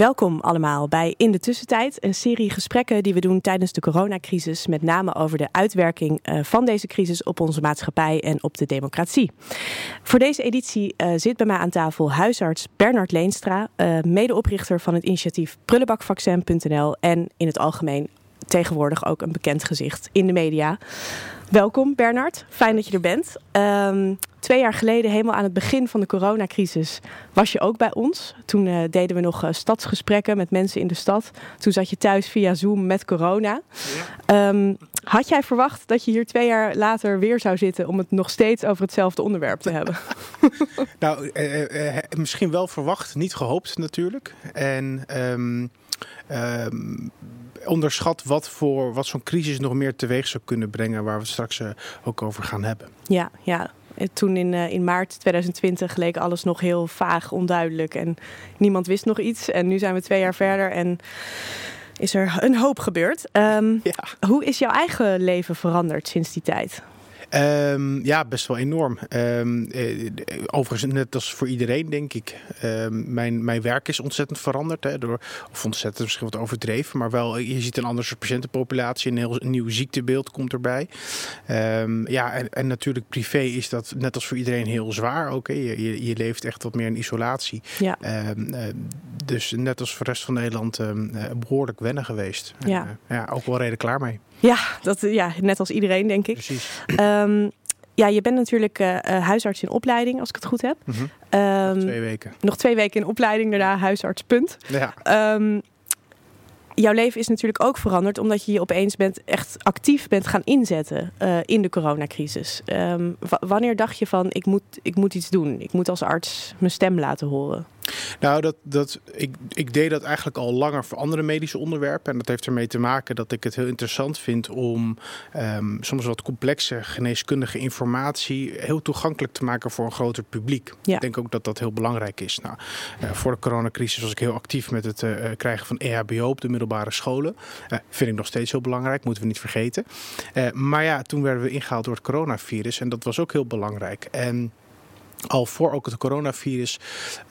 Welkom allemaal bij In de Tussentijd, een serie gesprekken die we doen tijdens de coronacrisis, met name over de uitwerking eh, van deze crisis op onze maatschappij en op de democratie. Voor deze editie uh, zit bij mij aan tafel huisarts Bernard Leenstra, uh, medeoprichter van het initiatief prullenbakvaccin.nl en in het algemeen tegenwoordig ook een bekend gezicht in de media. Welkom Bernard, fijn dat je er bent. Um, twee jaar geleden, helemaal aan het begin van de coronacrisis, was je ook bij ons. Toen uh, deden we nog uh, stadsgesprekken met mensen in de stad. Toen zat je thuis via Zoom met corona. Ja. Um, had jij verwacht dat je hier twee jaar later weer zou zitten om het nog steeds over hetzelfde onderwerp te hebben? nou, uh, misschien wel verwacht, niet gehoopt natuurlijk. En um, um, onderschat wat, voor, wat zo'n crisis nog meer teweeg zou kunnen brengen, waar we het straks uh, ook over gaan hebben. Ja, ja. Toen in, uh, in maart 2020 leek alles nog heel vaag, onduidelijk en niemand wist nog iets. En nu zijn we twee jaar verder en is er een hoop gebeurd. Um, ja. Hoe is jouw eigen leven veranderd sinds die tijd? Um, ja, best wel enorm. Um, overigens, net als voor iedereen, denk ik. Um, mijn, mijn werk is ontzettend veranderd. Hè, door, of ontzettend misschien wat overdreven. Maar wel, je ziet een andere soort patiëntenpopulatie. Een heel een nieuw ziektebeeld komt erbij. ja, en, en, natuurlijk privé is dat net als voor iedereen heel zwaar. Ook, je, je, je, leeft echt wat meer in isolatie. Ja. Uh, dus net als voor de rest van Nederland behoorlijk wennen geweest. Ja. Uh, ja, ook wel reden klaar mee. Ja, dat, ja, net als iedereen, denk ik. Precies. Um, ja, je bent natuurlijk uh, huisarts in opleiding, als ik het goed heb. Mm -hmm. um, nog twee weken. Nog twee weken in opleiding, daarna huisarts, punt. Ja. Um, jouw leven is natuurlijk ook veranderd omdat je je opeens bent echt actief bent gaan inzetten uh, in de coronacrisis. Um, wanneer dacht je van ik moet, ik moet iets doen? Ik moet als arts mijn stem laten horen? Nou, dat, dat, ik, ik deed dat eigenlijk al langer voor andere medische onderwerpen. En dat heeft ermee te maken dat ik het heel interessant vind om um, soms wat complexe geneeskundige informatie heel toegankelijk te maken voor een groter publiek. Ja. Ik denk ook dat dat heel belangrijk is. Nou, uh, voor de coronacrisis was ik heel actief met het uh, krijgen van EHBO op de middelbare scholen. Uh, vind ik nog steeds heel belangrijk, moeten we niet vergeten. maar ja, toen werden we ingehaald door het coronavirus en dat was ook heel belangrijk. En al voor ook het coronavirus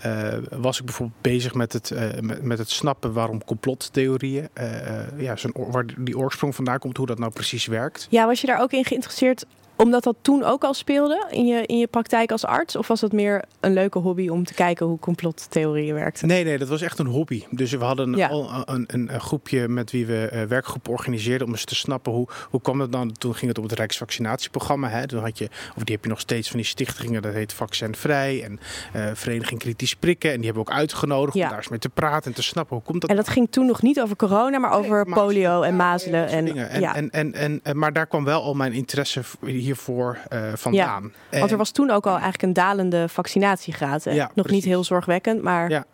uh, was ik bijvoorbeeld bezig met het, met, met, het snappen waarom complottheorieën, uh, ja, zijn, waar die oorsprong vandaan komt, hoe dat nou precies werkt. Ja, was je daar ook in geïnteresseerd omdat dat toen ook al speelde in je, in je praktijk als arts? Of was dat meer een leuke hobby om te kijken hoe complottheorieën werkten? Nee, nee, dat was echt een hobby. Dus we hadden ja. al een, een, een, groepje met wie we uh, werkgroepen organiseerden om eens te snappen hoe, hoe kwam het dan. Toen ging het om het Rijksvaccinatieprogramma. Hè. Toen had je, of die heb je nog steeds van die stichtingen, dat heet Vaccinvrij en uh, Vereniging Kritisch Prikken. En die hebben we ook uitgenodigd ja. om daar eens mee te praten en te snappen hoe komt dat. En dat ging toen nog niet over corona, maar over nee, polio en mazelen. En, en, ja. en, en, en, en, maar daar kwam wel al mijn interesse hiervoor uh, vandaan. Ja, want er was toen ook al eigenlijk een dalende vaccinatiegraad. Nog precies. niet heel zorgwekkend, maar...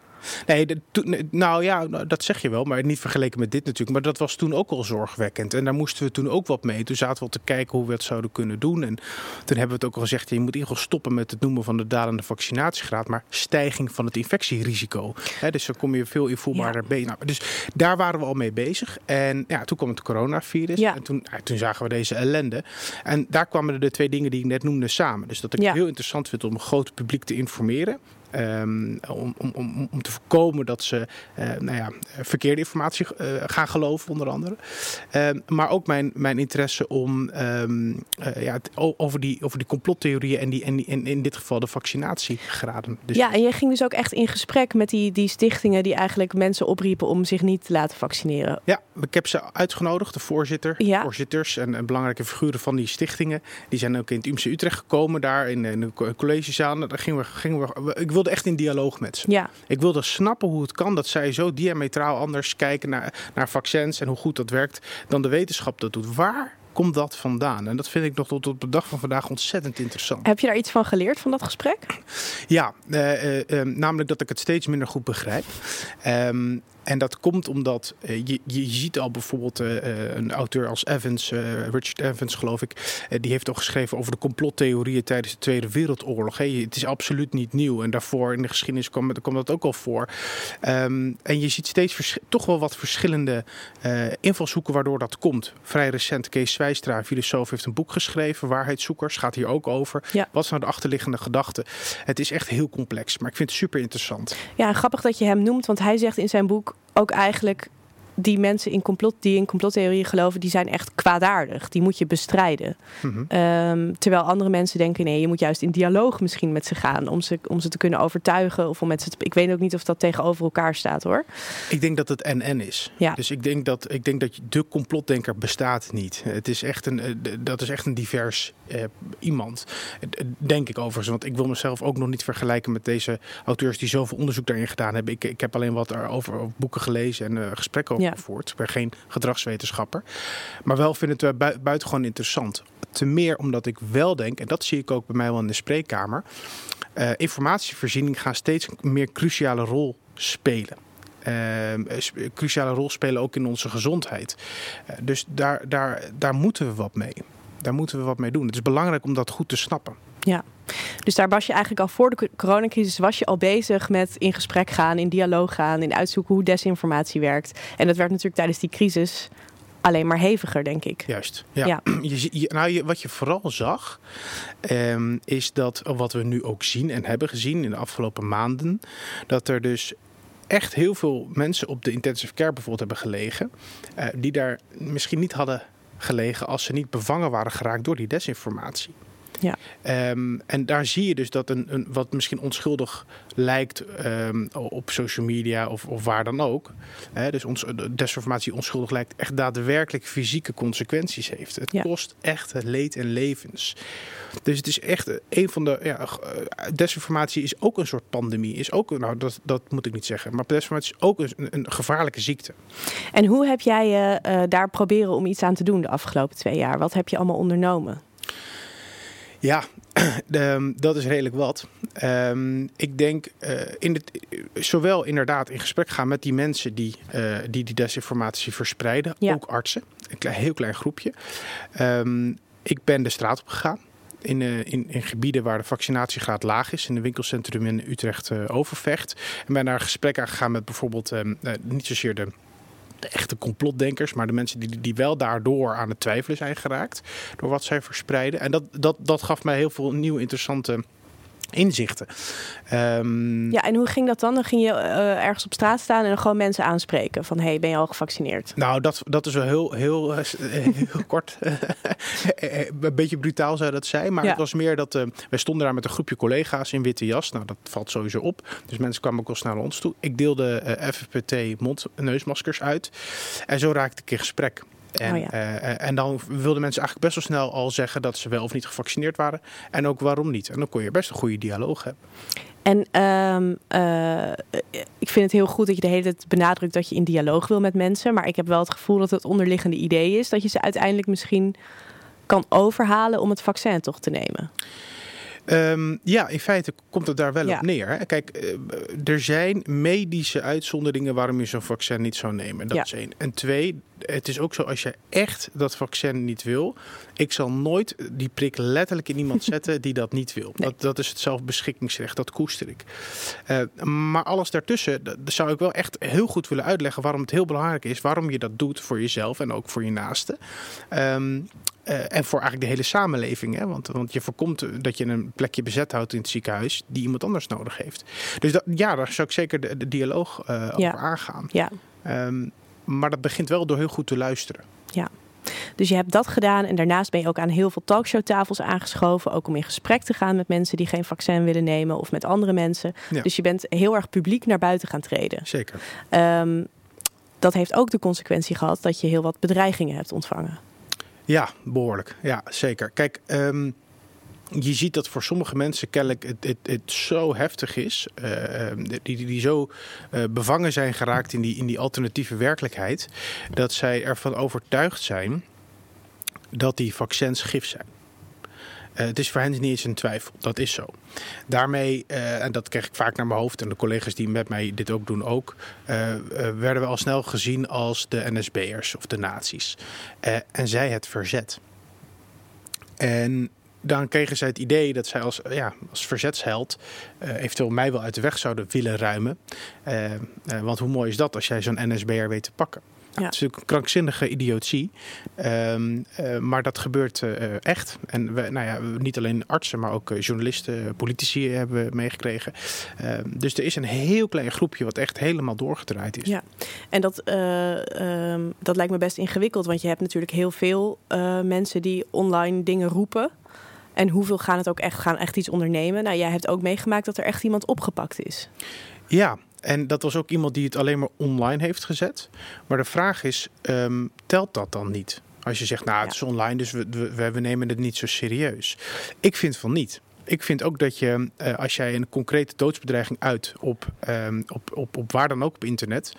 Nee, de, to, nou ja, dat zeg je wel, maar niet vergeleken met dit natuurlijk. Maar dat was toen ook al zorgwekkend. En daar moesten we toen ook wat mee. Toen zaten we al te kijken hoe we het zouden kunnen doen. En toen hebben we het ook al gezegd, je moet in ieder geval stoppen met het noemen van de dalende vaccinatiegraad, maar stijging van het infectierisico. He, dus dan kom je veel invoelbaarder ja. bij. Nou, dus daar waren we al mee bezig. En ja, toen kwam het coronavirus. Ja. En toen, ja, toen zagen we deze ellende. En daar kwamen de twee dingen die ik net noemde samen. Dus dat ik Ja. heel interessant vind om een groot publiek te informeren. Um, om, om, om, te voorkomen dat ze uh, nou ja, verkeerde informatie uh, gaan geloven, onder andere. Um, maar ook mijn, mijn interesse om um, uh, ja, het, over, die, over die complottheorieën en, die, en, die, en in dit geval de vaccinatiegraden. Dus ja, en je ging dus ook echt in gesprek met die, die stichtingen die eigenlijk mensen opriepen om zich niet te laten vaccineren. Ja, ik heb ze uitgenodigd, de voorzitter, ja. voorzitters en, en, belangrijke figuren van die stichtingen. Die zijn ook in het UMC Utrecht gekomen, daar in, in de collegezaal. Daar gingen we, gingen we, ik wilde echt in dialoog met ze. Ja. Ik wilde snappen hoe het kan dat zij zo diametraal anders kijken naar, naar vaccins en hoe goed dat werkt dan de wetenschap dat doet. Waar komt dat vandaan? En dat vind ik nog tot op de dag van vandaag ontzettend interessant. Heb je daar iets van geleerd van dat gesprek? Ja, uh, uh, uh, namelijk dat ik het steeds minder goed begrijp. Um, En dat komt omdat uh, je, je ziet al bijvoorbeeld uh, een auteur als Evans, Richard Evans geloof ik, die heeft al geschreven over de complottheorieën tijdens de Tweede Wereldoorlog. Hey, het is absoluut niet nieuw en daarvoor in de geschiedenis kwam, kwam dat ook al voor. Um, en je ziet steeds toch wel wat verschillende invalshoeken waardoor dat komt. Vrij recent, Kees Zwijstra, filosoof, heeft een boek geschreven, Waarheidszoekers, gaat hier ook over. Ja. Wat is nou de achterliggende gedachte? Het is echt heel complex, maar ik vind het super interessant. Ja, grappig dat je hem noemt, want hij zegt in zijn boek ook eigenlijk die mensen in complot, die in complottheorieën geloven, die zijn echt kwaadaardig. Die moet je bestrijden. Mhm. Ehm, terwijl andere mensen denken, nee, je moet juist in dialoog misschien met ze gaan om ze, om ze te kunnen overtuigen. Of om met ze te, ik weet ook niet of dat tegenover elkaar staat hoor. Ik denk dat het NN is. Ja. Dus ik denk dat, ik denk dat de complotdenker bestaat niet. Het is echt een, eh, dat is echt een divers eh, iemand. Denk ik overigens. Want ik wil mezelf ook nog niet vergelijken met deze auteurs die zoveel onderzoek daarin gedaan hebben. Ik, ik heb alleen wat erover boeken gelezen en uh, gesprekken over Ik ben geen gedragswetenschapper. Maar wel vind het bui buitengewoon interessant. Te meer omdat ik wel denk, en dat zie ik ook bij mij wel in de spreekkamer. Uh, informatievoorziening gaat steeds meer cruciale rol spelen. Uh, cruciale rol spelen ook in onze gezondheid. Uh, dus daar, daar, daar moeten we wat mee. Daar moeten we wat mee doen. Het is belangrijk om dat goed te snappen. Ja, dus daar was je eigenlijk al voor de coronacrisis was je al bezig met in gesprek gaan, in dialoog gaan, in uitzoeken hoe desinformatie werkt. En dat werd natuurlijk tijdens die crisis alleen maar heviger, denk ik. Juist. Ja. ja. Je, nou, je, wat je vooral zag, um, is dat wat we nu ook zien en hebben gezien in de afgelopen maanden, dat er dus echt heel veel mensen op de intensive care bijvoorbeeld hebben gelegen, uh, die daar misschien niet hadden gelegen als ze niet bevangen waren geraakt door die desinformatie. Ja. Um, en daar zie je dus dat een, een wat misschien onschuldig lijkt um, op social media of, of waar dan ook. Hè, dus ons, desinformatie onschuldig lijkt, echt daadwerkelijk fysieke consequenties heeft. Het kost echt leed en levens. Dus het is echt een van de. Ja, desinformatie is ook een soort pandemie. Is ook, nou, dat, dat moet ik niet zeggen. Maar desinformatie is ook een, een gevaarlijke ziekte. En hoe heb jij uh, daar proberen om iets aan te doen de afgelopen twee jaar? Wat heb je allemaal ondernomen? Ja, ehm, dat is redelijk wat. Um, ik denk uh, in het, zowel inderdaad in gesprek gaan met die mensen die uh, die, die desinformatie verspreiden, ja. ook artsen, een klein, heel klein groepje. Um, ik ben de straat op gegaan. In, uh, in, in, gebieden waar de vaccinatiegraad laag is, in een winkelcentrum in Utrecht Overvecht. En ben daar gesprek aan gegaan met bijvoorbeeld niet zozeer de de echte complotdenkers, maar de mensen die, die wel daardoor aan het twijfelen zijn geraakt door wat zij verspreiden. En dat, dat, dat gaf mij heel veel nieuwe interessante inzichten. Um... Ja, en hoe ging dat dan? Dan ging je uh, ergens op straat staan en dan gewoon mensen aanspreken van hey, ben je al gevaccineerd? Nou, dat, dat is wel heel, heel, uh, heel kort. een beetje brutaal zou dat zijn, maar ja. het was meer dat uh, wij stonden daar met een groepje collega's in witte jas. Nou, dat valt sowieso op. Dus mensen kwamen ook al snel naar ons toe. Ik deelde FFP2 mond-neusmaskers uit en zo raakte ik in gesprek. En, oh uh, en dan wilden mensen eigenlijk best wel snel al zeggen dat ze wel of niet gevaccineerd waren. En ook waarom niet. En dan kon je best een goede dialoog hebben. En um, uh, ik vind het heel goed dat je de hele tijd benadrukt dat je in dialoog wil met mensen. Maar ik heb wel het gevoel dat het onderliggende idee is dat je ze uiteindelijk misschien kan overhalen om het vaccin toch te nemen. Um, ja, in feite komt het daar wel op neer. Hè? Kijk, eh, er zijn medische uitzonderingen waarom je zo'n vaccin niet zou nemen. Dat is één. En twee, het is ook zo als je echt dat vaccin niet wil. Ik zal nooit die prik letterlijk in iemand zetten die dat niet wil. Dat, dat is het zelfbeschikkingsrecht, dat koester ik. Uh, maar alles daartussen, dat zou ik wel echt heel goed willen uitleggen waarom het heel belangrijk is. Waarom je dat doet voor jezelf en ook voor je naasten. Um, uh, en voor eigenlijk de hele samenleving. Hè? Want, want je voorkomt dat je een plekje bezet houdt in het ziekenhuis die iemand anders nodig heeft. Dus dat, ja, daar zou ik zeker de, de dialoog uh, ja. over aangaan. Ja. Um, maar dat begint wel door heel goed te luisteren. Ja. Dus je hebt dat gedaan en daarnaast ben je ook aan heel veel talkshowtafels aangeschoven. Ook om in gesprek te gaan met mensen die geen vaccin willen nemen of met andere mensen. Ja. Dus je bent heel erg publiek naar buiten gaan treden. Zeker. Um, dat heeft ook de consequentie gehad dat je heel wat bedreigingen hebt ontvangen. Ja, behoorlijk. Ja, zeker. Kijk, um, je ziet dat voor sommige mensen kennelijk het, het, het zo heftig is, uh, die, die, die zo uh, bevangen zijn geraakt in die, in die alternatieve werkelijkheid, dat zij ervan overtuigd zijn dat die vaccins gif zijn. Het is voor hen niet eens een twijfel. Dat is zo. Daarmee, en dat kreeg ik vaak naar mijn hoofd en de collega's die met mij dit ook doen ook, werden we al snel gezien als de NSB'ers of de nazi's. en zij het verzet. En dan kregen zij het idee dat zij als, ja, als verzetsheld eventueel mij wel uit de weg zouden willen ruimen. Want hoe mooi is dat als jij zo'n NSB'er weet te pakken? Ja. Het is natuurlijk een krankzinnige idiotie. Um, uh, maar dat gebeurt uh, echt. En we, nou ja, niet alleen artsen, maar ook journalisten, politici hebben meegekregen. Uh, dus er is een heel klein groepje wat echt helemaal doorgedraaid is. Ja, en dat, um, dat lijkt me best ingewikkeld. Want je hebt natuurlijk heel veel mensen die online dingen roepen. En hoeveel gaan het ook echt, gaan echt iets ondernemen? Nou, jij hebt ook meegemaakt dat er echt iemand opgepakt is. Ja, en dat was ook iemand die het alleen maar online heeft gezet. Maar de vraag is, um, telt dat dan niet? Als je zegt, nou, het is online, dus we, we, we nemen het niet zo serieus. Ik vind van niet ik vind ook dat je, uh, als jij een concrete doodsbedreiging uit op, um, op, op, op waar dan ook op internet,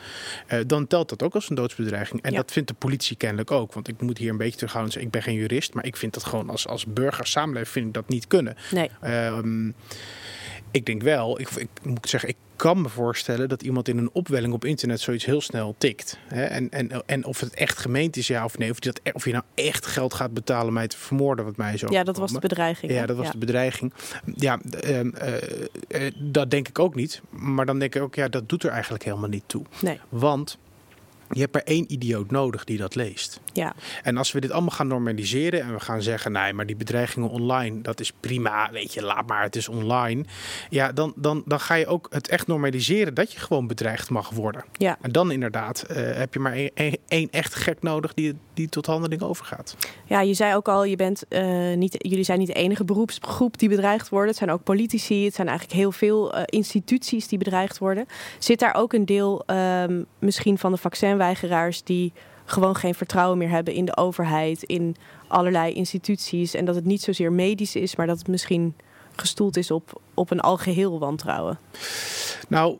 uh, dan telt dat ook als een doodsbedreiging. En ja. dat vindt de politie kennelijk ook. Want ik moet hier een beetje terughouden. Ik ben geen jurist, maar ik vind dat gewoon als, als burger samenleving vind ik dat niet kunnen. Nee. Um, ik denk wel, ik, ik, moet zeggen, ik kan me voorstellen dat iemand in een opwelling op internet zoiets heel snel tikt. Hè? En, en, en of het echt gemeend is, ja of nee. Of, dat, of je nou echt geld gaat betalen om mij te vermoorden, wat mij zo. Ja, dat was de bedreiging. Ja, dat was ja. de bedreiging. Ja, uh, uh, uh, dat denk ik ook niet. Maar dan denk ik ook, ja, dat doet er eigenlijk helemaal niet toe. Nee. Want je hebt er één idioot nodig die dat leest. Ja. En als we dit allemaal gaan normaliseren en we gaan zeggen, nee, maar die bedreigingen online, dat is prima, weet je, laat maar, het is online. Ja, dan, dan, dan ga je ook het echt normaliseren dat je gewoon bedreigd mag worden. Ja. En dan inderdaad uh, heb je maar één, echt gek nodig die, die tot handeling overgaat. Ja, je zei ook al, je bent, uh, niet, jullie zijn niet de enige beroepsgroep die bedreigd worden. Het zijn ook politici, het zijn eigenlijk heel veel uh, instituties die bedreigd worden. Zit daar ook een deel um, misschien van de vaccinweigeraars die gewoon geen vertrouwen meer hebben in de overheid, in allerlei instituties. En dat het niet zozeer medisch is, maar dat het misschien gestoeld is op, op een algeheel wantrouwen. Nou,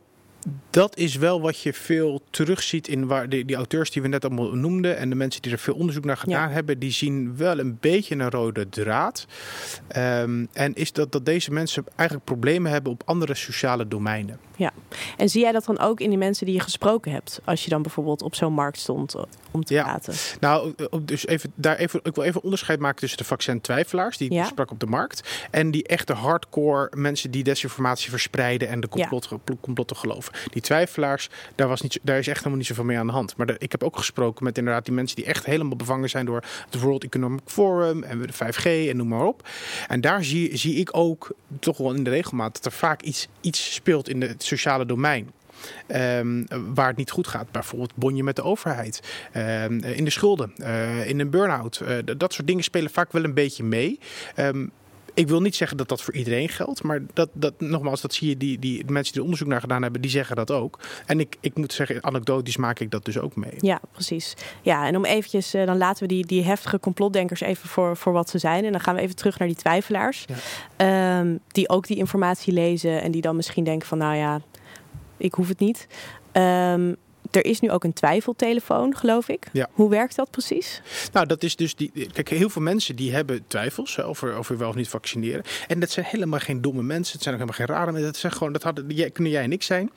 dat is wel wat je veel terugziet in waar die, die auteurs die we net allemaal noemden en de mensen die er veel onderzoek naar gedaan ja. hebben, die zien wel een beetje een rode draad. Um, en is dat, dat deze mensen eigenlijk problemen hebben op andere sociale domeinen. Ja, en zie jij dat dan ook in die mensen die je gesproken hebt, als je dan bijvoorbeeld op zo'n markt stond om te ja. praten? Nou, dus even, daar even, ik wil even onderscheid maken tussen de vaccin-twijfelaars, die ja. sprak op de markt, en die echte hardcore mensen die desinformatie verspreiden en de complotten, ja. complotten geloven. Die twijfelaars, daar, was niet, daar is echt helemaal niet zoveel mee aan de hand. Maar ik heb ook gesproken met inderdaad die mensen die echt helemaal bevangen zijn door het World Economic Forum en de 5G en noem maar op. En daar zie, zie ik ook toch wel in de regelmaat dat er vaak iets, iets speelt in het sociale domein. Um, waar het niet goed gaat. Bijvoorbeeld bonje met de overheid. Um, in de schulden. Uh, in een burn-out. Uh, dat soort dingen spelen vaak wel een beetje mee. Um, ik wil niet zeggen dat dat voor iedereen geldt, maar dat, dat nogmaals, dat zie je, die, die mensen die er onderzoek naar gedaan hebben, die zeggen dat ook. En ik, ik moet zeggen, anekdotisch maak ik dat dus ook mee. Ja, precies. Ja, en om eventjes, uh, dan laten we die, die heftige complotdenkers even voor, voor wat ze zijn. En dan gaan we even terug naar die twijfelaars, ja. um, die ook die informatie lezen en die dan misschien denken van, nou ja, ik hoef het niet. Um, er is nu ook een twijfeltelefoon, geloof ik. Ja. Hoe werkt dat precies? Nou, dat is dus die. Kijk, heel veel mensen die hebben twijfels over, over wel of niet vaccineren. En dat zijn helemaal geen domme mensen. Het zijn ook helemaal geen rare mensen. Dat zijn gewoon, dat hadden, jij, kunnen jij en ik zijn.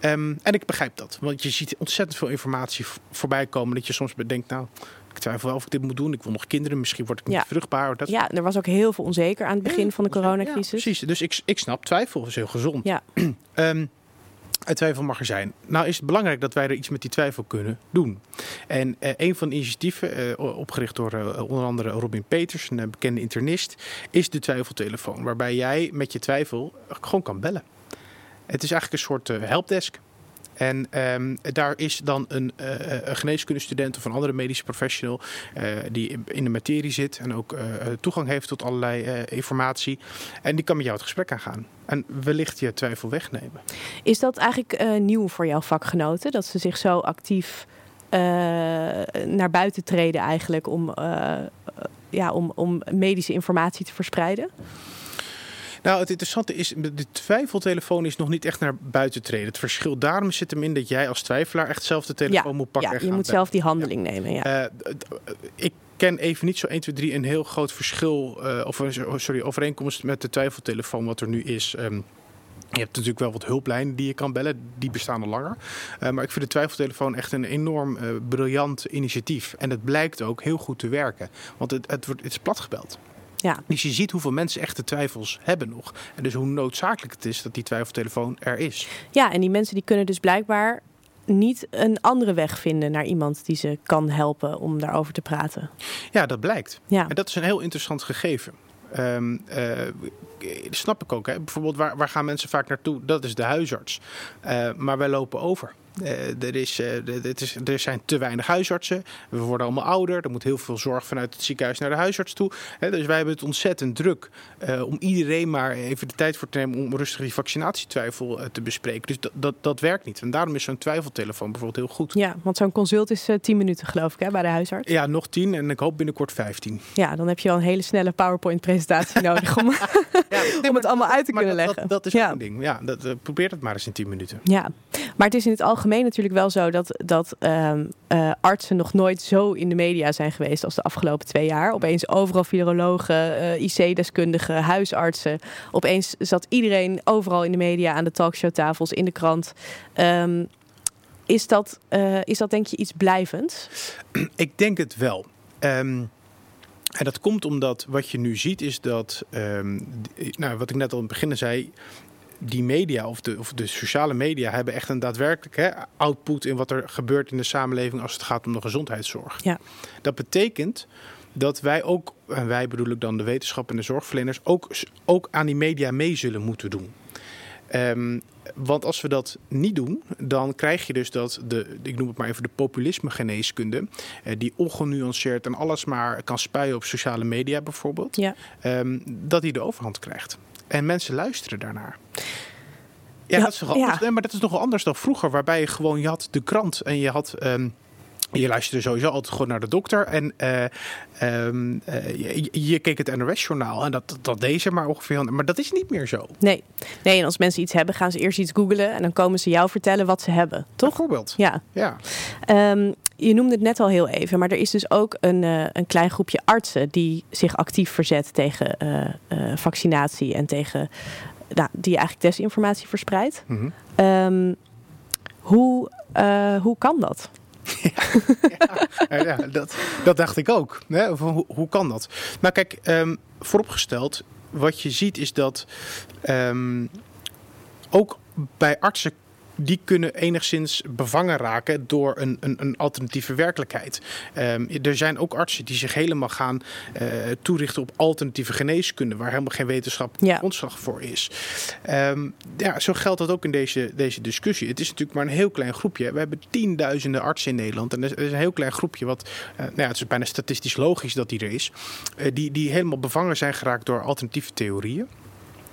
Um, en ik begrijp dat. Want je ziet ontzettend veel informatie voorbij komen. Dat je soms bedenkt, nou. Ik twijfel wel of ik dit moet doen. Ik wil nog kinderen. Misschien word ik niet ja. vruchtbaar. Dat... Ja, er was ook heel veel onzeker aan het begin ja, van de coronacrisis. Ja, precies. Dus ik, ik snap twijfel. Dat is heel gezond. Ja. um, uit twijfel mag er zijn. Nou is het belangrijk dat wij er iets met die twijfel kunnen doen. En uh, een van de initiatieven, uh, opgericht door uh, onder andere Robin Peters, een bekende internist, is de twijfeltelefoon. Waarbij jij met je twijfel gewoon kan bellen. Het is eigenlijk een soort helpdesk. En um, daar is dan een, uh, een geneeskundestudent of een andere medische professional uh, die in de materie zit en ook toegang heeft tot allerlei informatie. En die kan met jou het gesprek aangaan. En wellicht je twijfel wegnemen. Is dat eigenlijk nieuw voor jouw vakgenoten? Dat ze zich zo actief naar buiten treden eigenlijk om, ja, om, om medische informatie te verspreiden? Nou, het interessante is, de twijfeltelefoon is nog niet echt naar buiten treden. Het verschil daarom zit hem in dat jij als twijfelaar echt zelf de telefoon ja, moet pakken. Ja, je moet zelf die handeling ja. nemen. Ja. Uh, ik ken even niet zo 1, 2, 3 een heel groot verschil, uh, of sorry, overeenkomst met de twijfeltelefoon wat er nu is. Um, je hebt natuurlijk wel wat hulplijnen die je kan bellen. Die bestaan al langer. Uh, maar ik vind de twijfeltelefoon echt een enorm uh, briljant initiatief. En het blijkt ook heel goed te werken. Want het, het, wordt, het is platgebeld. Ja. Dus je ziet hoeveel mensen echte twijfels hebben nog. En dus hoe noodzakelijk het is dat die twijfeltelefoon er is. Ja, en die mensen die kunnen dus blijkbaar niet een andere weg vinden naar iemand die ze kan helpen om daarover te praten. Ja, dat blijkt. Ja. En dat is een heel interessant gegeven. Um, uh, snap ik ook. Hè? Bijvoorbeeld, waar, waar gaan mensen vaak naartoe? Dat is de huisarts. Uh, maar wij lopen over. Uh, er, is, uh, is, er zijn te weinig huisartsen. We worden allemaal ouder. Er moet heel veel zorg vanuit het ziekenhuis naar de huisarts toe. dus wij hebben het ontzettend druk uh, om iedereen maar even de tijd voor te nemen om rustig die vaccinatietwijfel te bespreken. Dus dat, dat, dat werkt niet. En daarom is zo'n twijfeltelefoon bijvoorbeeld heel goed. Ja, want zo'n consult is 10 minuten geloof ik hè, bij de huisarts. Ja, nog 10 en ik hoop binnenkort 15. Ja, dan heb je wel een hele snelle PowerPoint-presentatie nodig om, ja, om het allemaal uit te kunnen leggen. Dat, dat is ja. een ding. Ja, dat, probeer het maar eens in 10 minuten. Ja, maar het is in het algemeen algemeen natuurlijk wel zo dat, dat um, uh, artsen nog nooit zo in de media zijn geweest als de afgelopen twee jaar. Opeens overal virologen, uh, IC-deskundigen, huisartsen. Opeens zat iedereen overal in de media aan de talkshowtafels, in de krant. Um, is, dat, uh, is dat denk je iets blijvends? Ik denk het wel. Um, en dat komt omdat wat je nu ziet is dat, um, nou, wat ik net al in het begin zei, die media of de, of de sociale media hebben echt een daadwerkelijk hè, output in wat er gebeurt in de samenleving als het gaat om de gezondheidszorg. Ja. Dat betekent dat wij ook, en wij bedoel ik dan de wetenschap en de zorgverleners, ook, ook aan die media mee zullen moeten doen. Um, want als we dat niet doen, dan krijg je dus dat de, ik noem het maar even de populisme-geneeskunde, eh, die ongenuanceerd en alles maar kan spuien op sociale media bijvoorbeeld, ja. um, dat die de overhand krijgt. En mensen luisteren daarnaar. Ja, dat is toch. Ja. Maar dat is nogal anders dan vroeger, waarbij je gewoon je had de krant en je had. Um, je luisterde sowieso altijd gewoon naar de dokter. En uh, um, uh, je, je, keek het NOS-journaal. En dat, dat deze maar ongeveer. Maar dat is niet meer zo. Nee. nee, en als mensen iets hebben, gaan ze eerst iets googlen. En dan komen ze jou vertellen wat ze hebben. Toch? Bijvoorbeeld. Ja. ja. Um, je noemde het net al heel even, maar er is dus ook een, uh, een klein groepje artsen die zich actief verzet tegen vaccinatie en tegen nou, die eigenlijk desinformatie verspreidt. Mm -hmm. um, hoe, hoe kan dat? Ja, ja, dat, dat, dacht ik ook. Hè? Hoe, hoe, kan dat? Maar kijk, um, vooropgesteld, wat je ziet is dat um, ook bij artsen die kunnen enigszins bevangen raken door een, een, een alternatieve werkelijkheid. Um, er zijn ook artsen die zich helemaal gaan uh, toerichten op alternatieve geneeskunde, waar helemaal geen wetenschap ja. grondslag voor is. Um, ja, zo geldt dat ook in deze, deze discussie. Het is natuurlijk maar een heel klein groepje. We hebben tienduizenden artsen in Nederland. En er is een heel klein groepje, wat, uh, nou ja, het is bijna statistisch logisch dat die er is, uh, die, die helemaal bevangen zijn geraakt door alternatieve theorieën.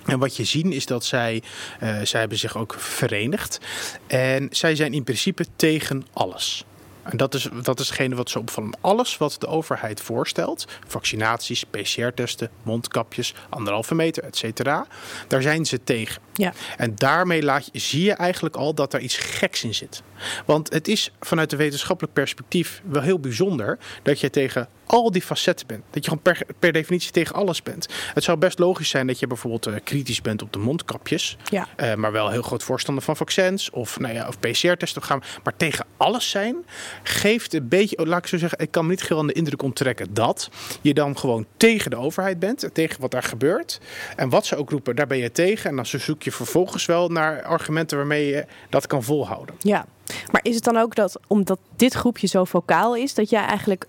En wat je ziet is dat zij, uh, zij hebben zich ook verenigd. En zij zijn in principe tegen alles. En dat is, dat is hetgene wat zo opvallend. Alles wat de overheid voorstelt, vaccinaties, PCR-testen, mondkapjes, anderhalve meter, et cetera, daar zijn ze tegen. Ja. En daarmee laat je, zie je eigenlijk al dat er iets geks in zit. Want het is vanuit een wetenschappelijk perspectief wel heel bijzonder dat je tegen al die facetten bent. Dat je gewoon per, per definitie tegen alles bent. Het zou best logisch zijn dat je bijvoorbeeld uh, kritisch bent op de mondkapjes. Ja. Uh, maar wel heel groot voorstander van vaccins of, nou ja, of PCR-testen gaan. Maar tegen alles zijn geeft een beetje, oh, laat ik zo zeggen, ik kan me niet heel aan de indruk onttrekken dat je dan gewoon tegen de overheid bent. Tegen wat daar gebeurt. En wat ze ook roepen, daar ben je tegen. En dan zoek je vervolgens wel naar argumenten waarmee je dat kan volhouden. Ja. Maar is het dan ook dat, omdat dit groepje zo vocaal is, dat jij eigenlijk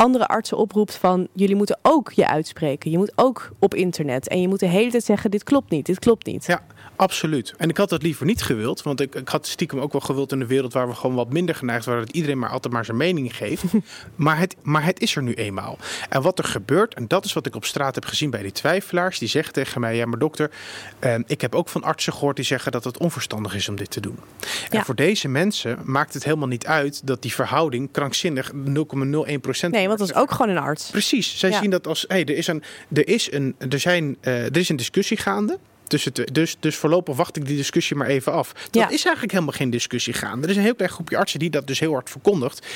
andere artsen oproept van jullie moeten ook je uitspreken. Je moet ook op internet. En je moet de hele tijd zeggen dit klopt niet, dit klopt niet. Ja, absoluut. En ik had dat liever niet gewild. Want ik, ik had stiekem ook wel gewild in een wereld waar we gewoon wat minder geneigd waren. Dat iedereen maar altijd maar zijn mening geeft. maar, het, maar het is er nu eenmaal. En wat er gebeurt, en dat is wat ik op straat heb gezien bij die twijfelaars. Die zeggen tegen mij, ja maar dokter, eh, ik heb ook van artsen gehoord die zeggen dat het onverstandig is om dit te doen. Ja. En voor deze mensen maakt het helemaal niet uit dat die verhouding krankzinnig 0,01 procent Nee, want dat is ook gewoon een arts. Precies. Zij zien dat als hey, er is een, er is een, er zijn, uh, er is een discussie gaande. Dus, het, dus, dus voorlopig wacht ik die discussie maar even af. Dat ja. is eigenlijk helemaal geen discussie gaande. Er is een heel klein groepje artsen die dat dus heel hard verkondigt.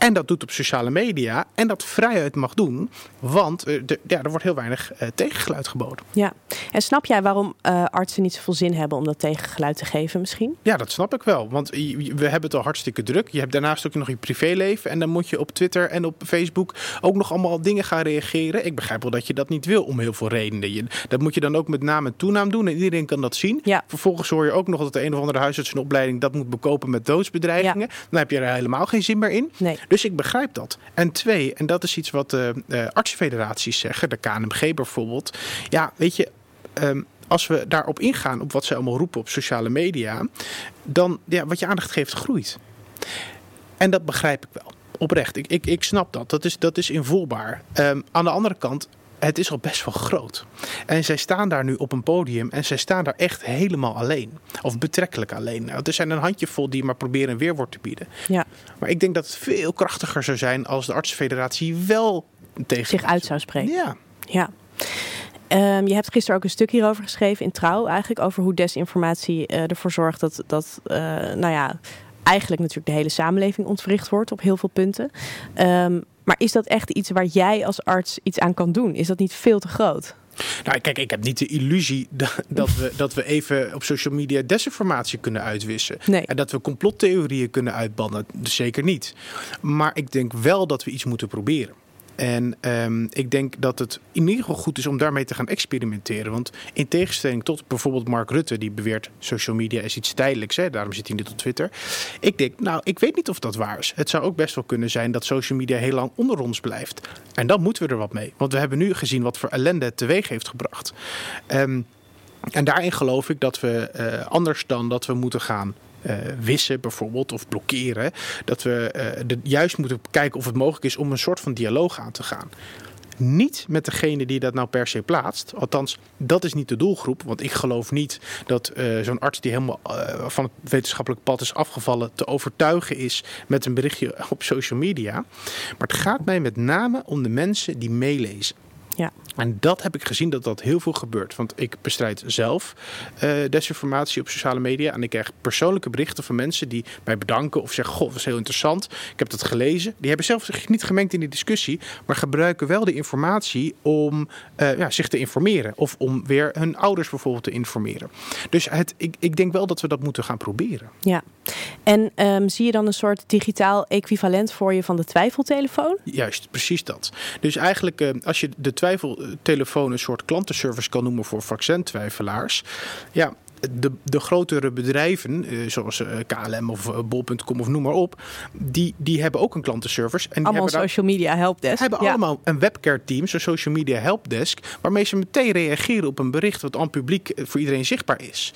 En dat doet op sociale media. En dat vrijheid mag doen. Want uh, de, ja, er wordt heel weinig uh, tegengeluid geboden. Ja. En snap jij waarom uh, artsen niet zoveel zin hebben om dat tegengeluid te geven misschien? Ja, dat snap ik wel. Want we hebben het al hartstikke druk. Je hebt daarnaast ook nog je privéleven. En dan moet je op Twitter en op Facebook ook nog allemaal dingen gaan reageren. Ik begrijp wel dat je dat niet wil om heel veel redenen. Je, dat moet je dan ook met naam en toenaam doen. En iedereen kan dat zien. Ja. Vervolgens hoor je ook nog dat de een of andere huisartsenopleiding dat moet bekopen met doodsbedreigingen. Ja. Dan heb je er helemaal geen zin meer in. Nee. Dus ik begrijp dat. En twee, en dat is iets wat de uh, artsenfederaties zeggen, de KNMG bijvoorbeeld. Ja, weet je. Um, als we daarop ingaan, op wat ze allemaal roepen op sociale media, dan ja, wat je aandacht geeft, groeit. En dat begrijp ik wel. Oprecht, ik, ik, ik snap dat. Dat is, dat is invoelbaar. Um, aan de andere kant, het is al best wel groot. En zij staan daar nu op een podium en zij staan daar echt helemaal alleen. Of betrekkelijk alleen. Nou, er zijn een handjevol die maar proberen een weerwoord te bieden. Ja. Maar ik denk dat het veel krachtiger zou zijn als de artsenfederatie wel tegen zich uit zou spreken. Ja. ja. Um, je hebt gisteren ook een stuk hierover geschreven in Trouw, eigenlijk over hoe desinformatie uh, ervoor zorgt dat, dat uh, nou ja, eigenlijk natuurlijk de hele samenleving ontwricht wordt op heel veel punten. Um, maar is dat echt iets waar jij als arts iets aan kan doen? Is dat niet veel te groot? Nou, kijk, ik heb niet de illusie dat we, dat we even op social media desinformatie kunnen uitwissen. Nee. En dat we complottheorieën kunnen uitbannen. Dus zeker niet. Maar ik denk wel dat we iets moeten proberen. En um, ik denk dat het in ieder geval goed is om daarmee te gaan experimenteren. Want in tegenstelling tot bijvoorbeeld Mark Rutte, die beweert social media is iets tijdelijks, hè, daarom zit hij niet op Twitter. Ik denk, nou, ik weet niet of dat waar is. Het zou ook best wel kunnen zijn dat social media heel lang onder ons blijft. En dan moeten we er wat mee. Want we hebben nu gezien wat voor ellende het teweeg heeft gebracht. Um, en daarin geloof ik dat we uh, anders dan dat we moeten gaan uh, wissen bijvoorbeeld of blokkeren. Dat we uh, de, juist moeten kijken of het mogelijk is om een soort van dialoog aan te gaan. Niet met degene die dat nou per se plaatst. Althans, dat is niet de doelgroep. Want ik geloof niet dat uh, zo'n arts die helemaal van het wetenschappelijk pad is afgevallen... te overtuigen is met een berichtje op social media. Maar het gaat mij met name om de mensen die meelezen. En dat heb ik gezien dat dat heel veel gebeurt. Want ik bestrijd zelf uh, desinformatie op sociale media. En ik krijg persoonlijke berichten van mensen die mij bedanken of zeggen: Goh, dat was heel interessant. Ik heb dat gelezen. Die hebben zelf zich niet gemengd in die discussie, maar gebruiken wel de informatie om uh, ja, zich te informeren. Of om weer hun ouders bijvoorbeeld te informeren. Dus het, ik, ik denk wel dat we dat moeten gaan proberen. Ja. En um, zie je dan een soort digitaal equivalent voor je van de twijfeltelefoon? Juist, precies dat. Dus eigenlijk, uh, als je de twijfeltelefoon een soort klantenservice kan noemen voor vaccintwijfelaars. Ja, de, de grotere bedrijven, zoals KLM of Bol.com of noem maar op, die, die hebben ook een klantenservice. En die allemaal hebben social media helpdesk. hebben ja. allemaal een webcare team, zo'n social media helpdesk, waarmee ze meteen reageren op een bericht wat aan publiek voor iedereen zichtbaar is.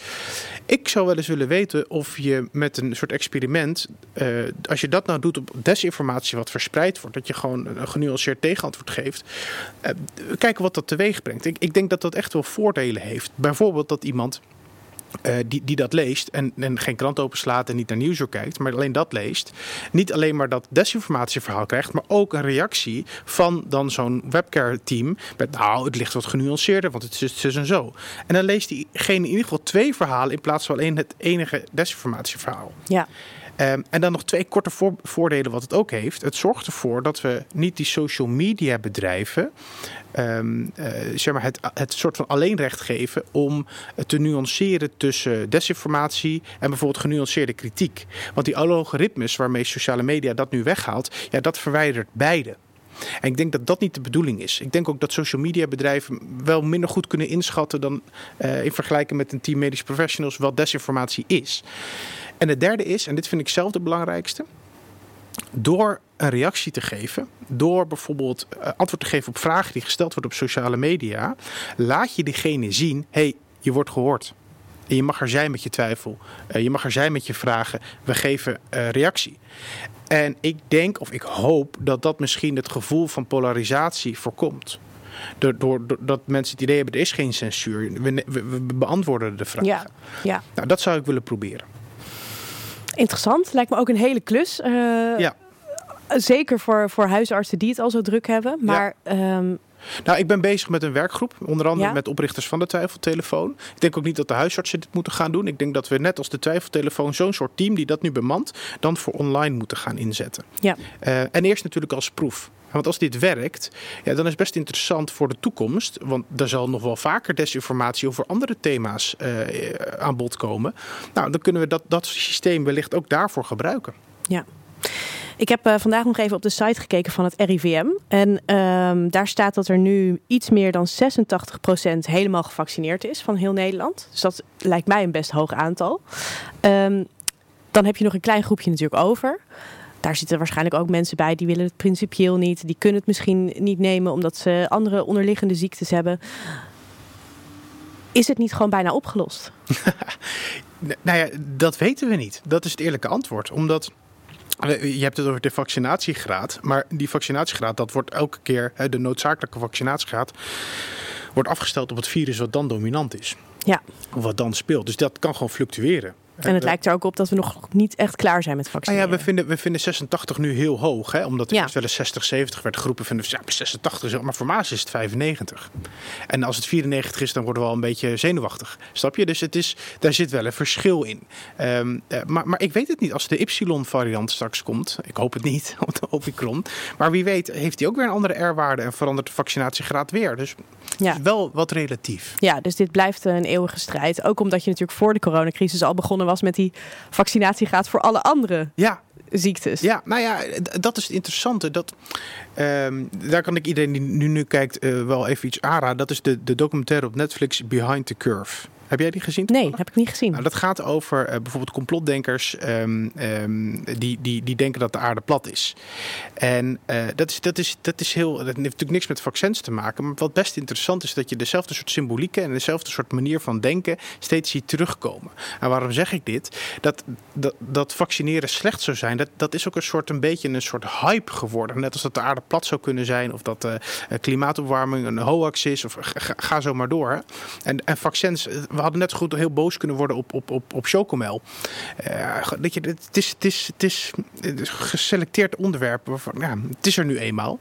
Ik zou wel eens willen weten of je met een soort experiment, uh, als je dat nou doet op desinformatie wat verspreid wordt, dat je gewoon een genuanceerd tegenantwoord geeft, uh, kijken wat dat teweeg brengt. Ik, ik denk dat dat echt wel voordelen heeft. Bijvoorbeeld dat iemand uh, die, die dat leest en, en geen krant openslaat en niet naar Nieuwsuur kijkt, maar alleen dat leest, niet alleen maar dat desinformatieverhaal krijgt, maar ook een reactie van dan zo'n webcare-team met nou, het ligt wat genuanceerder, want het is dus en zo. En dan leest diegene in ieder geval twee verhalen in plaats van alleen het enige desinformatieverhaal. Ja. Um, en dan nog twee korte voor voordelen wat het ook heeft. Het zorgt ervoor dat we niet die social media bedrijven um, uh, zeg maar het, het soort van alleenrecht geven om te nuanceren tussen desinformatie en bijvoorbeeld genuanceerde kritiek. Want die algoritmes waarmee sociale media dat nu weghaalt, ja, dat verwijdert beide. En ik denk dat dat niet de bedoeling is. Ik denk ook dat social media bedrijven wel minder goed kunnen inschatten dan uh, in vergelijking met een team medische professionals wat desinformatie is. En het derde is, en dit vind ik zelf de belangrijkste, door een reactie te geven, door bijvoorbeeld uh, antwoord te geven op vragen die gesteld worden op sociale media, laat je diegene zien: hey, je wordt gehoord. En je mag er zijn met je twijfel. Uh, je mag er zijn met je vragen. We geven uh, reactie. En ik denk, of ik hoop, dat dat misschien het gevoel van polarisatie voorkomt. Doordat door, mensen het idee hebben, er is geen censuur. We, we, we beantwoorden de vragen. Ja, ja. Nou, dat zou ik willen proberen. Interessant. Lijkt me ook een hele klus. Uh, ja. Zeker voor, voor huisartsen die het al zo druk hebben. Maar ja. um, Nou, ik ben bezig met een werkgroep, onder andere met oprichters van de Twijfeltelefoon. Ik denk ook niet dat de huisartsen dit moeten gaan doen. Ik denk dat we net als de Twijfeltelefoon zo'n soort team die dat nu bemant, dan voor online moeten gaan inzetten. Ja. Uh, en eerst natuurlijk als proef. Want als dit werkt, ja, dan is het best interessant voor de toekomst. Want er zal nog wel vaker desinformatie over andere thema's uh, aan bod komen. Nou, dan kunnen we dat, dat systeem wellicht ook daarvoor gebruiken. Ja. Ik heb uh, vandaag nog even op de site gekeken van het RIVM. En um, daar staat dat er nu iets meer dan 86% helemaal gevaccineerd is van heel Nederland. Dus dat lijkt mij een best hoog aantal. Um, dan heb je nog een klein groepje natuurlijk over. Daar zitten waarschijnlijk ook mensen bij die willen het principieel niet. Die kunnen het misschien niet nemen omdat ze andere onderliggende ziektes hebben. Is het niet gewoon bijna opgelost? nou ja, dat weten we niet. Dat is het eerlijke antwoord. Omdat je hebt het over de vaccinatiegraad. Maar die vaccinatiegraad, dat wordt elke keer, de noodzakelijke vaccinatiegraad, wordt afgesteld op het virus wat dan dominant is. Ja. Of wat dan speelt. Dus dat kan gewoon fluctueren. En het lijkt er ook op dat we nog niet echt klaar zijn met vaccineren. Nou ja, we vinden, we vinden 86 nu heel hoog. Hè? Omdat er ja. wel eens 60, 70 werd groepen vinden ja, 86 is maar voor Maas is het 95. En als het 94 is, dan worden we al een beetje zenuwachtig. Snap je? Dus het is, daar zit wel een verschil in. Um, maar, maar ik weet het niet. Als de Y-variant straks komt, ik hoop het niet, de Omicron. Maar wie weet heeft hij ook weer een andere R-waarde en verandert de vaccinatiegraad weer. Dus ja. wel wat relatief. Ja, dus dit blijft een eeuwige strijd. Ook omdat je natuurlijk voor de coronacrisis al begonnen was met die vaccinatiegraad voor alle andere ja. ziektes. Ja, nou ja, dat is het interessante. Dat, um, daar kan ik iedereen die nu, nu kijkt uh, wel even iets aanraden. Dat is de, de documentaire op Netflix Behind the Curve. Heb jij die gezien? Nee, heb ik niet gezien. Nou, dat gaat over uh, bijvoorbeeld complotdenkers um, um, die, die, die denken dat de aarde plat is. En uh, dat, is, dat, is, dat is heel. Dat heeft natuurlijk niks met vaccins te maken. Maar wat best interessant is dat je dezelfde soort symbolieken en dezelfde soort manier van denken steeds ziet terugkomen. En waarom zeg ik dit? Dat, dat, dat vaccineren slecht zou zijn, dat, dat is ook een soort een beetje een soort hype geworden. Net als dat de aarde plat zou kunnen zijn, of dat uh, klimaatopwarming een hoax is, of ga, ga zo maar door. En, en vaccins we hadden net goed heel boos kunnen worden op, op, op, op Chocomel. Uh, dat je, het, is, het, is, het, is, geselecteerd onderwerp. Waarvan, ja, het is er nu eenmaal.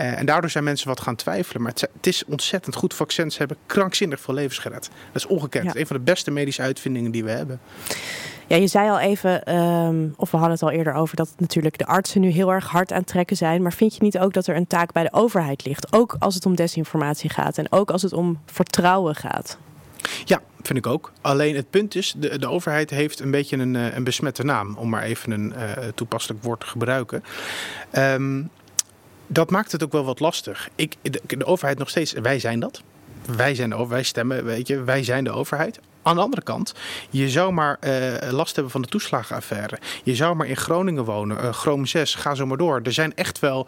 Uh, en daardoor zijn mensen wat gaan twijfelen. Maar het, het, is ontzettend goed. Vaccins hebben krankzinnig veel levens gered. Dat is ongekend. Ja. Een van de beste medische uitvindingen die we hebben. Ja, je zei al even, um, of we hadden het al eerder over, dat natuurlijk de artsen nu heel erg hard aan het trekken zijn. Maar vind je niet ook dat er een taak bij de overheid ligt? Ook als het om desinformatie gaat en ook als het om vertrouwen gaat? Ja, vind ik ook. Alleen het punt is, de, de overheid heeft een beetje een, eh, een besmette naam, om maar even een uh, toepasselijk woord te gebruiken. Um, dat maakt het ook wel wat lastig. Ik, de, de, overheid nog steeds, wij zijn dat. Wij zijn de wij stemmen, weet je, wij zijn de overheid. Aan de andere kant, je zou maar uh, last hebben van de toeslagenaffaire. Je zou maar in Groningen wonen, uh, Chrome 6, ga zo maar door. Er zijn echt wel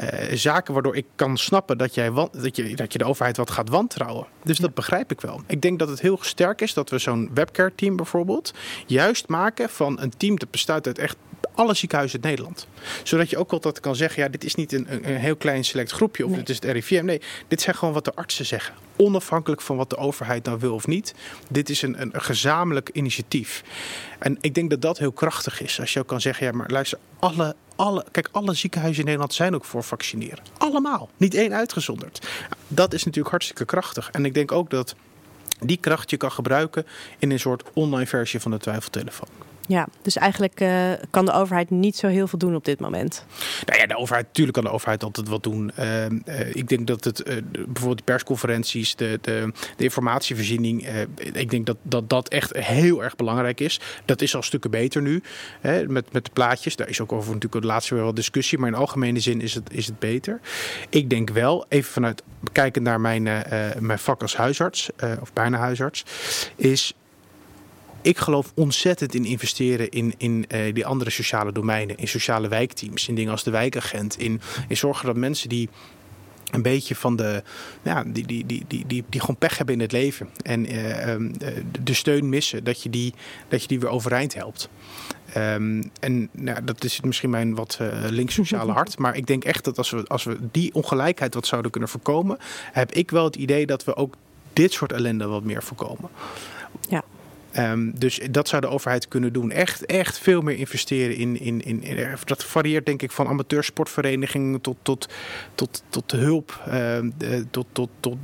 uh, zaken waardoor ik kan snappen dat, jij, dat, je, dat je de overheid wat gaat wantrouwen. Dus dat begrijp ik wel. Ik denk dat het heel sterk is dat we zo'n webcare team bijvoorbeeld juist maken van een team dat bestaat uit echt alle ziekenhuizen in Nederland. Zodat je ook altijd kan zeggen, ja, dit is niet een, een heel klein select groepje of nee. dit is het RIVM. Nee, dit zijn gewoon wat de artsen zeggen. Onafhankelijk van wat de overheid nou wil of niet. Dit is een, een, een gezamenlijk initiatief. En ik denk dat dat heel krachtig is. Als je ook kan zeggen, ja, maar luister, alle alle, kijk, alle ziekenhuizen in Nederland zijn ook voor vaccineren. Allemaal. Niet één uitgezonderd. Dat is natuurlijk hartstikke krachtig. En ik denk ook dat die kracht je kan gebruiken in een soort online versie van de twijfeltelefoon. Ja, dus eigenlijk uh, kan de overheid niet zo heel veel doen op dit moment. Nou ja, de overheid, natuurlijk kan de overheid altijd wat doen. Uh, uh, ik denk dat het bijvoorbeeld de persconferenties, de, de, de informatievoorziening, ik denk dat, dat dat echt heel erg belangrijk is. Dat is al stukken beter nu, hè, met, met de plaatjes. Daar is ook over natuurlijk de laatste weer wel discussie, maar in algemene zin is het, is het beter. Ik denk wel, even vanuit kijken naar mijn, mijn vak als huisarts, of bijna huisarts, is ik geloof ontzettend in investeren in, in uh, die andere sociale domeinen. In sociale wijkteams, in dingen als de wijkagent. In, in zorgen dat mensen die een beetje van de, ja, die, die, die, die, die, die gewoon pech hebben in het leven. En uh, de steun missen, dat je die, dat je die weer overeind helpt. Um, en nou, dat is misschien mijn wat uh, links sociale hart. Maar ik denk echt dat als we, als we die ongelijkheid wat zouden kunnen voorkomen, heb ik wel het idee dat we ook dit soort ellende wat meer voorkomen. Ja. Ehm, dus dat zou de overheid kunnen doen. Echt, echt veel meer investeren in, in, in, in dat varieert denk ik van amateursportverenigingen tot, tot, tot, tot hulp, ehm, tot, tot, tot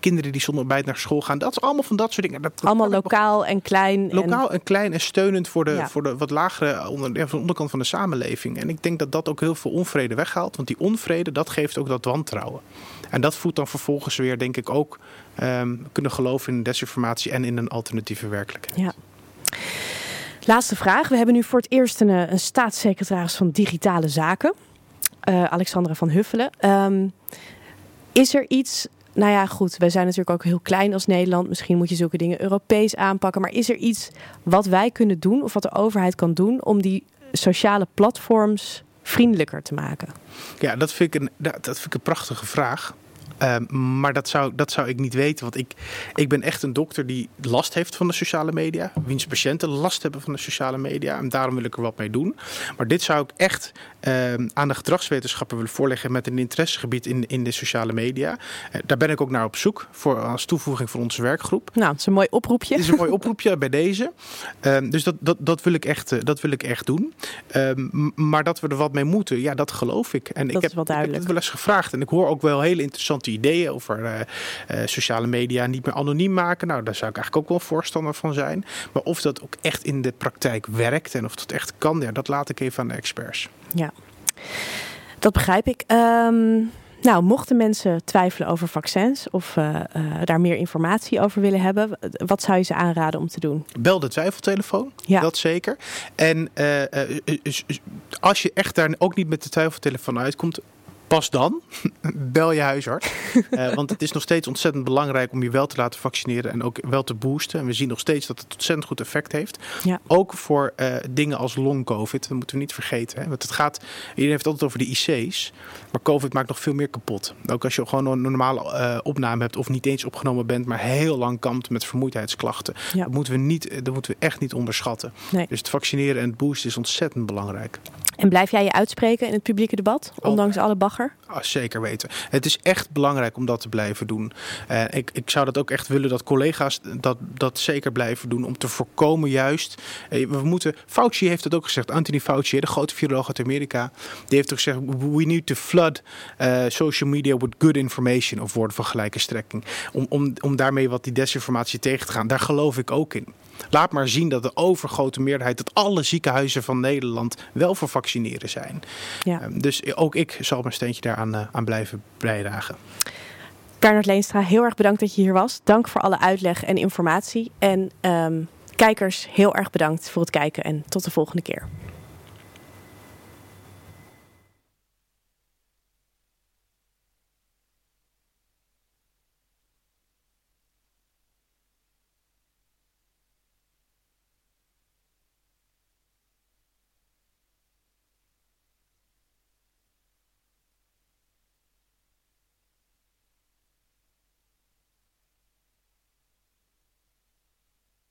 kinderen die zonder ontbijt naar school gaan. Dat is allemaal van dat soort dingen. Dat, allemaal lokaal en klein. Lokaal en... klein en steunend voor de, voor de wat lagere onder, de onderkant van de samenleving. En ik denk dat dat ook heel veel onvrede weghaalt. Want die onvrede, dat geeft ook dat wantrouwen. En dat voedt dan vervolgens weer, denk ik, ook um, kunnen geloven in desinformatie en in een alternatieve werkelijkheid. Ja. Laatste vraag. We hebben nu voor het eerst een, eh, staatssecretaris van Digitale Zaken, uh, Alexandra van Huffelen. Um, is er iets nou ja, goed, wij zijn natuurlijk ook heel klein als Nederland. Misschien moet je zulke dingen Europees aanpakken. Maar is er iets wat wij kunnen doen of wat de overheid kan doen om die sociale platforms vriendelijker te maken? Ja, dat vind ik een, dat vind ik een prachtige vraag. Ehm, maar dat zou, dat zou ik niet weten. Want ik, ik ben echt een dokter die last heeft van de sociale media. Wiens patiënten last hebben van de sociale media. En daarom wil ik er wat mee doen. Maar dit zou ik echt ehm, aan de gedragswetenschappen willen voorleggen. met een interessegebied in, in de sociale media. Uh, daar ben ik ook naar op zoek. Voor, als toevoeging voor onze werkgroep. Nou, het is een mooi oproepje. Het is een mooi oproepje bij deze. Um, dus dat, dat, dat, wil ik echt, uh, dat wil ik echt doen. maar dat we er wat mee moeten, ja, dat geloof ik. En dat ik, heb, ik heb het wel eens gevraagd. En ik hoor ook wel hele interessante ideeën over uh, uh, sociale media niet meer anoniem maken. Nou, daar zou ik eigenlijk ook wel voorstander van zijn. Maar of dat ook echt in de praktijk werkt en of dat echt kan, ja, dat laat ik even aan de experts. Ja, dat begrijp ik. Um... Nou, mochten mensen twijfelen over vaccins of uh, uh, daar meer informatie over willen hebben, wat zou je ze aanraden om te doen? Bel de twijfeltelefoon, ja. dat zeker. En uh, als je echt daar ook niet met de twijfeltelefoon uitkomt, pas dan bel je huisarts. uh, want het is nog steeds ontzettend belangrijk om je wel te laten vaccineren en ook wel te boosten. En we zien nog steeds dat het ontzettend goed effect heeft. Ja. Ook voor uh, dingen als long-covid. Dat moeten we niet vergeten. Hè? Want het gaat, iedereen heeft het altijd over de IC's. Maar COVID maakt nog veel meer kapot. Ook als je gewoon een normale uh, opname hebt of niet eens opgenomen bent, maar heel lang kampt met vermoeidheidsklachten. Ja. Dat, moeten we niet, dat moeten we echt niet onderschatten. Nee. Dus het vaccineren en het boosten is ontzettend belangrijk. En blijf jij je uitspreken in het publieke debat, ondanks alle bagger? Ah, zeker weten. Het is echt belangrijk om dat te blijven doen. Uh, ik, ik zou dat ook echt willen dat collega's dat, dat zeker blijven doen. Om te voorkomen juist. Uh, we moeten. Fauci heeft het ook gezegd. Anthony Fauci, de grote viroloog uit Amerika. Die heeft ook gezegd: we need to flood uh, social media with good information. Of woorden van gelijke strekking. Om, om, om daarmee wat die desinformatie tegen te gaan. Daar geloof ik ook in. Laat maar zien dat de overgrote meerderheid, dat alle ziekenhuizen van Nederland wel voor vaccineren zijn. Ja. Um, dus ook ik zal mijn steentje daaraan uh, aan blijven bijdragen. Bernard Leenstra, heel erg bedankt dat je hier was. Dank voor alle uitleg en informatie. En um, kijkers, heel erg bedankt voor het kijken en tot de volgende keer.